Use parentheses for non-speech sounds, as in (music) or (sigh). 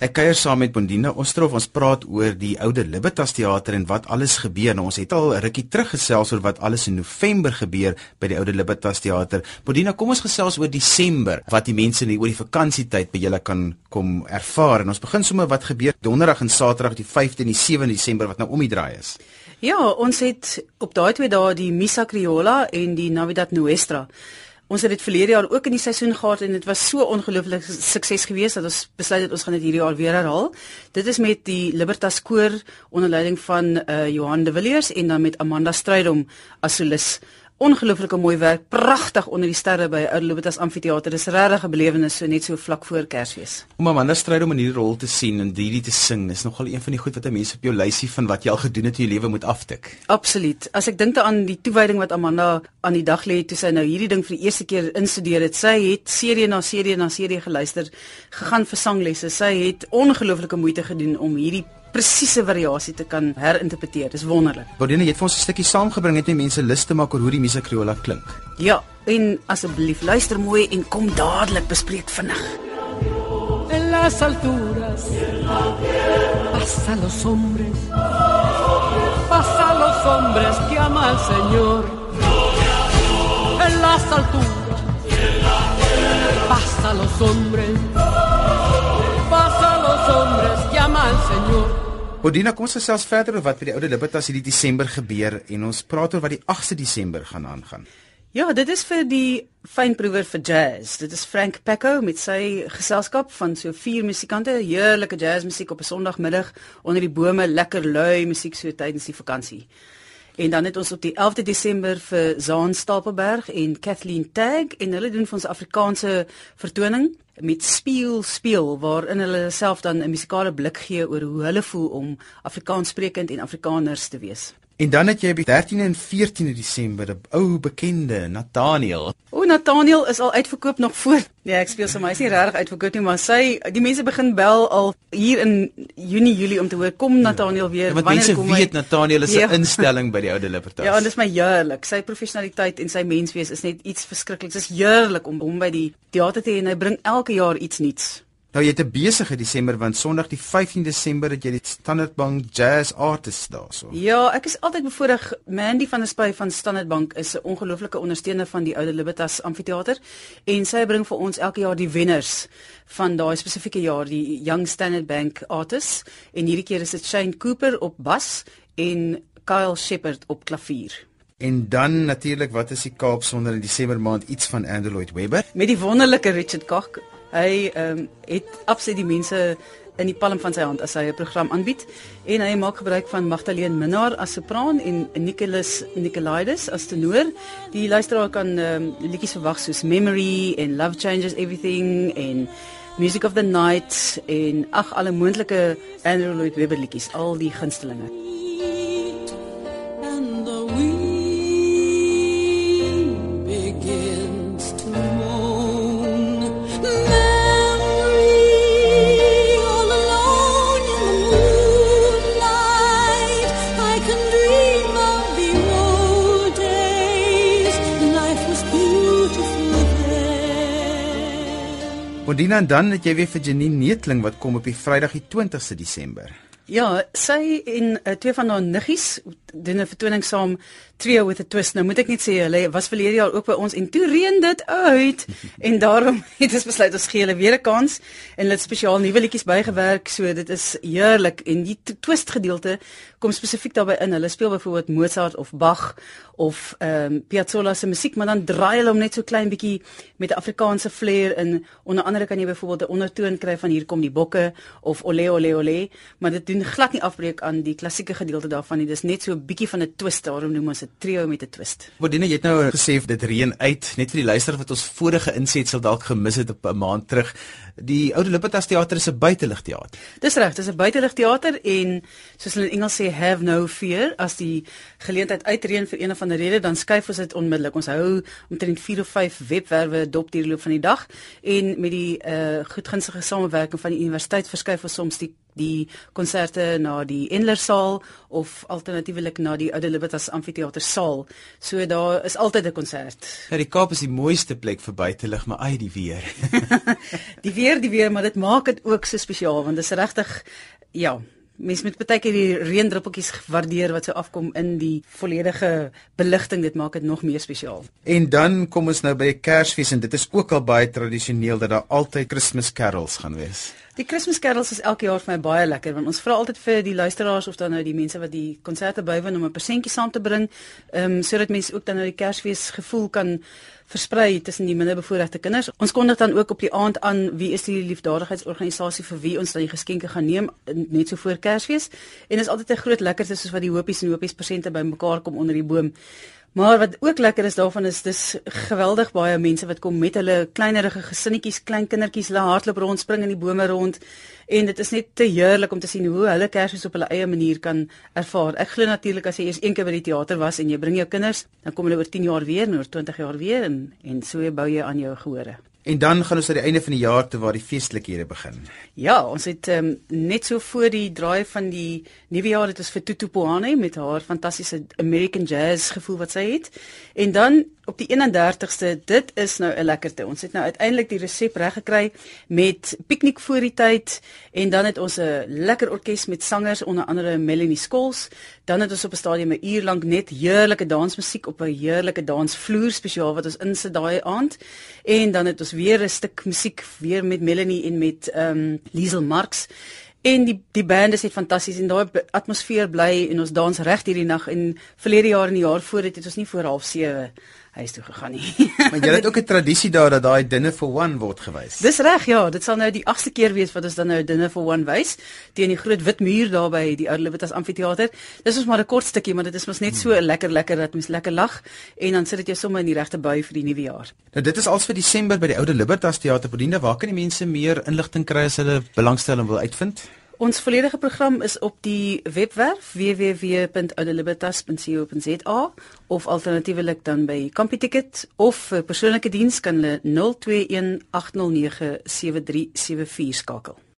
Ek kuier saam met Bondina Ostrov. Ons praat oor die oude Libertas teater en wat alles gebeur. Nou, ons het al rukkie teruggesels oor wat alles in November gebeur by die oude Libertas teater. Bondina, kom ons gesels oor Desember, wat die mense nie oor die vakansietyd by julle kan kom ervaar. En ons begin sommer wat gebeur Donderdag en Saterdag die 5de en die 7de Desember wat nou om die draai is. Ja, ons het op daai twee dae die Missa Criolla en die Navidad Nuestra. Ons het dit verlede jaar ook in die seisoen gehad en dit was so ongelooflik sukses geweest dat ons besluit het ons gaan dit hierdie jaar weer herhaal. Dit is met die Libertas koor onder leiding van uh, Johan de Villiers en dan met Amanda Strydom as solis ongelooflike mooi werk, pragtig onder die sterre by Oudelobitas Amfitheater. Dis regtig 'n belewenis so net so vlak voor Kersfees. Om Amanda stryd om in hierdie rol te sien en hierdie te sing, is nogal een van die goed wat 'n mens op jou lysie van wat jy al gedoen het in jou lewe moet aftik. Absoluut. As ek dink aan die toewyding wat Amanda aan die dag lê toe sy nou hierdie ding vir die eerste keer instudeer het, sy het serie na serie na serie geluister, gegaan vir sanglesse. Sy het ongelooflike moeite gedoen om hierdie presiese variasie te kan herinterpreteer. Dis wonderlik. Bordine, jy het vir ons 'n stukkie saamgebring net om mense lus te maak oor hoe die musiek Criolla klink. Ja, en asseblief luister mooi en kom dadelik bespreek vinnig. En las alturas pasa los hombres pasa los hombres que ama al Señor en las alturas pasa los hombres pasa los hombres que ama al Señor Bodina, kom ons gesels verder oor wat by die oude Libertas hierdie Desember gebeur en ons praat oor wat die 8de Desember gaan aangaan. Ja, dit is vir die fynproewer vir jazz. Dit is Frank Pecco met sy geselskap van so vier musikante, heerlike jazzmusiek op 'n Sondagmiddag onder die bome, lekker lui musiek so tydens die vakansie. En dan het ons op die 11de Desember vir Zaan Stapelberg en Kathleen Tag en hulle doen vir ons Afrikaanse vertoning met speel speel waarin hulle self dan 'n musikale blik gee oor hoe hulle voel om Afrikaans sprekend en Afrikaners te wees. En dan het jy op 13 en 14 Desember 'n ou bekende, Nathaniel. O, Nathaniel is al uitverkoop nog voor. Ja, ek speel sommer, hy is nie regtig uitverkoop nie, maar sy die mense begin bel al hier in Junie, Julie om te hoor kom Nathaniel weer. Ja, want mense weet Nathaniel is (laughs) 'n ja. instelling by die Oude (laughs) Libertas. Ja, en dit is my heerlik. Sy professionaliteit en sy menswees is net iets verskrikliks. Dit is heerlik om hom by die teater te hê en hy bring elke jaar iets nuuts. Nou jy het 'n besige Desember want Sondag die 15 Desember het jy die Standard Bank Jazz Artists daarso. Ja, ek is altyd bevoorreg. Mandy van der Spy van Standard Bank is 'n ongelooflike ondersteuner van die Oude Libertas Amfitheater en sy bring vir ons elke jaar die wenners van daai spesifieke jaar, die Young Standard Bank Artists en hierdie keer is dit Shane Cooper op bas en Kyle Shepherd op klavier. En dan natuurlik, wat is die Kaap sonder in Desember maand iets van Andrew Lloyd Webber? Met die wonderlike Richard Koch Hy ehm um, het absoluut die mense in die palm van sy hand as hy 'n program aanbied en hy maak gebruik van Magdalene Minnar as sopran en Nicholas Nicolaides as tenor. Die luisteraar kan ehm um, liedjies verwag soos Memory en Love Changes Everything en Music of the Night en ag alle moontlike Andrew Lloyd Webber liedjies, al die gunstelinge. Modina en dan het jy weer vir Janine Neetling wat kom op die Vrydag die 20ste Desember. Ja, sy en uh, twee van haar niggies doen 'n vertoning saam Trio with a Twist. Nou moet ek net sê hulle was verlede jaar ook by ons en toe reën dit uit (laughs) en daarom het ons besluit ons gee hulle weer 'n kans en hulle het spesiaal nuwe liedjies bygewerk. So dit is heerlik en die twist gedeelte kom spesifiek daarbey in. Hulle speel byvoorbeeld Mozart of Bach of ehm um, Piazzolla se musiek, maar dan draai hulle hom net so klein bietjie met 'n Afrikaanse flair in. Onder andere kan jy byvoorbeeld 'n ondertoon kry van hier kom die bokke of ole ole ole, maar dit doen glad nie afbreek aan die klassieke gedeelte daarvan nie. Dis net so 'n bietjie van 'n twist, daarom noem ons dit trio met 'n twist. Bodine, jy het nou gesê dit reën uit, net vir die luisteraars wat ons vorige insetsel dalk gemis het op 'n maand terug. Die Oude Libertas Theater is 'n buiteligteater. Dis reg, dis 'n buiteligteater en soos hulle in Engels sê have no fear as die geleentheid uitreën vir een of ander rede dan skuif ons dit onmiddellik. Ons hou omtrent 4 of 5 webwerwe dop deur loop van die dag en met die uh goedgunstige samewerking van die universiteit verskuif ons soms die die konserte na die Enlersaal of alternatiefelik na die Oude Libertas Amfitheater saal. So daar is altyd 'n konsert. Ja, die Kaap is die mooiste plek vir buitelug, maar ai die weer. (laughs) die weer, die weer, maar dit maak dit ook so spesiaal want dit is regtig ja, mens moet baie keer die reendruppeltjies waardeer wat so afkom in die volledige beligting dit maak dit nog meer spesiaal. En dan kom ons nou by Kersfees en dit is ook al baie tradisioneel dat daar altyd Christmas carols gaan wees. Die Christmas carols is elke jaar vir my baie lekker want ons vra altyd vir die luisteraars of dan nou die mense wat die konserte bywoon om 'n persentjie saam te bring, ehm um, sodat mense ook dan nou die Kersfees gevoel kan versprei tussen die minderbevoorregte kinders. Ons kondig dan ook op die aand aan wie is die liefdadigheidsorganisasie vir wie ons dan die geskenke gaan neem net so voor Kersfees. En dit is altyd 'n groot lekkerte soos wat die hopies en hopies persente bymekaar kom onder die boom. Maar wat ook lekker is daarvan is dis geweldig baie mense wat kom met hulle kleinerige gesinnetjies, klein kindertjies, hulle hardloop rond, spring in die bome rond en dit is net te heerlik om te sien hoe hulle Kersfees op hulle eie manier kan ervaar. Ek glo natuurlik as jy eers een keer by die teater was en jy bring jou kinders, dan kom hulle oor 10 jaar weer en oor 20 jaar weer en en so bou jy aan jou gehore. En dan gaan ons aan die einde van die jaar toe waar die feestelikhede begin. Ja, ons het um, net so voor die draai van die nuwe jaar dit is vir Tutu Pohane met haar fantastiese American jazz gevoel wat sy het. En dan op die 31ste, dit is nou 'n lekkerte. Ons het nou uiteindelik die resep reg gekry met piknik voor die tyd en dan het ons 'n lekker orkes met sangers onder andere Melanie Skols. Dan het ons op 'n stadium 'n uur lank net heerlike dansmusiek op 'n heerlike dansvloer spesiaal wat ons insit daai aand. En dan het ons weer 'n stuk musiek weer met Melanie en met ehm um, Liesel Marx. En die die band is net fantasties en daai atmosfeer bly en ons dans reg hierdie nag en verlede jaar en die jaar voor dit het ons nie voor 07:30 huis toe gegaan nie. (laughs) maar jy het ook 'n (laughs) tradisie daar dat daai dinner for one word gewys. Dis reg, ja, dit sal nou die 8ste keer wees wat ons dan nou dinner for one wys teen die groot wit muur daar by die Ou Libertas Amfitheater. Dis ons maar 'n kort stukkie, maar dit is mos net so hmm. lekker lekker dat mens lekker lag en dan sit dit jou sommer in die regte bui vir die nuwe jaar. Nou dit is als vir Desember by die Ou Libertas Theater. Bodine, waar kan die mense meer inligting kry as hulle belangstel en wil uitvind? Ons volledige program is op die webwerf www.adeliberatas.co.za of alternatiefelik dan by CompuTicket of persoonlike diens kan hulle 021 809 7374 skakel.